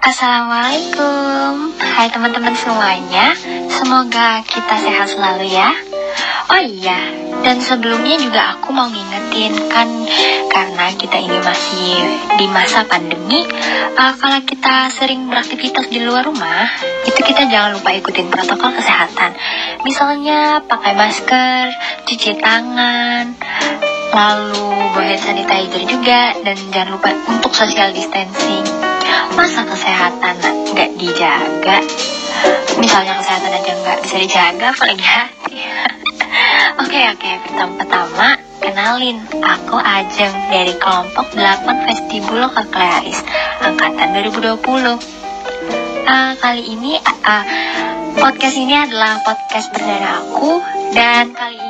Assalamualaikum Hai teman-teman semuanya Semoga kita sehat selalu ya Oh iya, dan sebelumnya juga aku mau ngingetin kan karena kita ini masih di masa pandemi, uh, kalau kita sering beraktivitas di luar rumah, itu kita jangan lupa ikutin protokol kesehatan. Misalnya pakai masker, cuci tangan, lalu hand sanitizer juga, dan jangan lupa untuk social distancing. Masa kesehatan nggak dijaga? Misalnya kesehatan aja nggak bisa dijaga, apalagi hati. Oke oke, pertama-tama kenalin aku Ajeng dari kelompok 8 Vestibulo Kaklearis angkatan 2020. Uh, kali ini uh, podcast ini adalah podcast perdana aku dan kali ini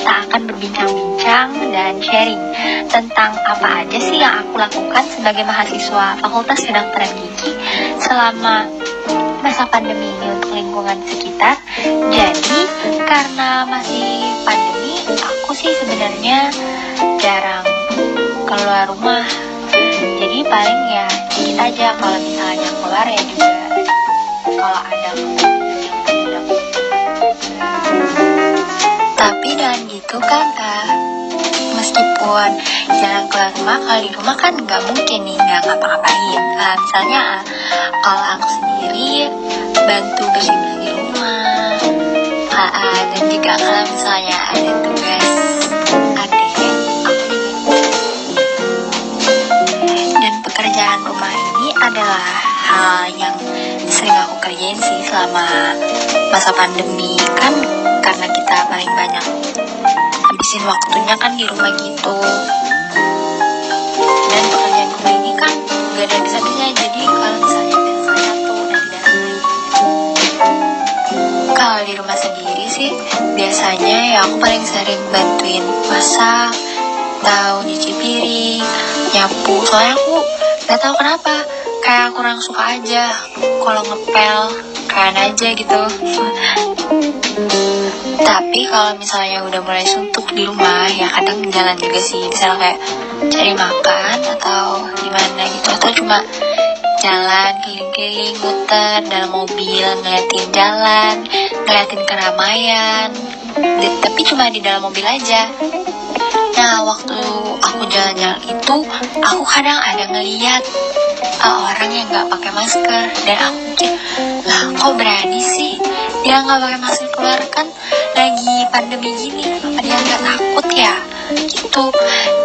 kita akan berbincang-bincang dan sharing tentang apa aja sih yang aku lakukan sebagai mahasiswa Fakultas Kedokteran Gigi selama masa pandemi ini untuk lingkungan sekitar. Jadi karena masih pandemi, aku sih sebenarnya jarang keluar rumah. Jadi paling ya dikit aja kalau misalnya keluar ya juga kalau ada tapi gitu kan uh, meskipun jalan keluar rumah kalau di rumah kan nggak mungkin nih nggak ngapa-ngapain. Uh, misalnya kalau aku sendiri bantu bersih bersih rumah. Uh, dan juga kalau misalnya ada tugas dan pekerjaan rumah ini adalah hal yang sering aku kerjain sih selama masa pandemi. Kan karena kita paling banyak habisin waktunya kan di rumah gitu. Dan pekerjaan rumah ini kan gak ada bisa-bisa jadi kalau misalnya satu dan tidak kalau di rumah sendiri sih biasanya ya aku paling sering bantuin masak atau nyuci piring nyapu. Soalnya aku gak tahu kenapa kayak kurang suka aja kalau ngepel keren aja gitu tapi kalau misalnya udah mulai suntuk di rumah ya kadang jalan juga sih. Misalnya kayak cari makan atau gimana gitu. Atau cuma jalan keliling-keliling muter dalam mobil ngeliatin jalan ngeliatin keramaian. Tapi cuma di dalam mobil aja. Nah waktu aku jalan-jalan itu aku kadang ada ngeliat uh, orang yang nggak pakai masker. Dan aku lah kok berani sih? Dia nggak pakai masker keluar kan lagi pandemi gini apa dia nggak takut ya? Gitu.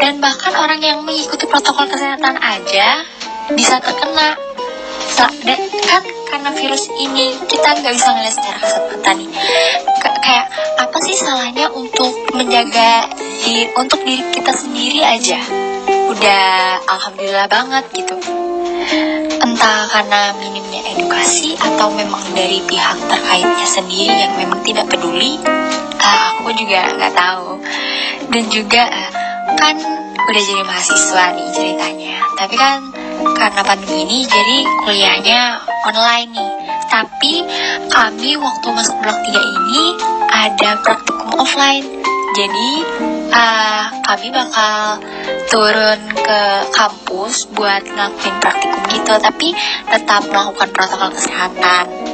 Dan bahkan orang yang mengikuti protokol kesehatan aja bisa terkena. Dan kan karena virus ini kita nggak bisa ngeliat secara kasat mata nih. K- kayak apa sih salahnya untuk menjaga di untuk diri kita sendiri aja? Udah alhamdulillah banget gitu. Entah karena minimnya edukasi atau memang dari pihak terkaitnya sendiri yang memang tidak peduli aku juga nggak tahu. Dan juga ah, kan udah jadi mahasiswa nih ceritanya. Tapi kan karena pandemi ini jadi kuliahnya online nih. Tapi kami waktu masuk blok 3 ini ada praktikum offline. Jadi uh, kami bakal turun ke kampus buat ngelakuin praktikum gitu. Tapi tetap melakukan protokol kesehatan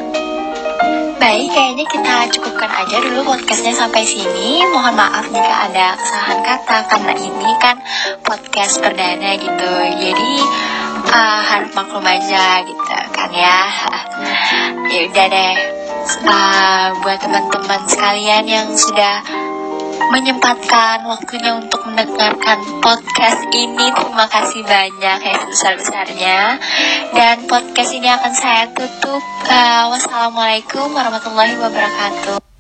Baik, kayaknya kita cukupkan aja dulu podcastnya sampai sini. Mohon maaf jika ada kesalahan kata karena ini kan podcast perdana gitu. Jadi uh, harus maklum aja gitu kan ya. ya udah deh. Uh, buat teman-teman sekalian yang sudah menyempatkan waktunya untuk mendengarkan podcast ini. Terima kasih banyak ya sebesar-besarnya. Dan podcast ini akan saya tutup. Uh, wassalamualaikum warahmatullahi wabarakatuh.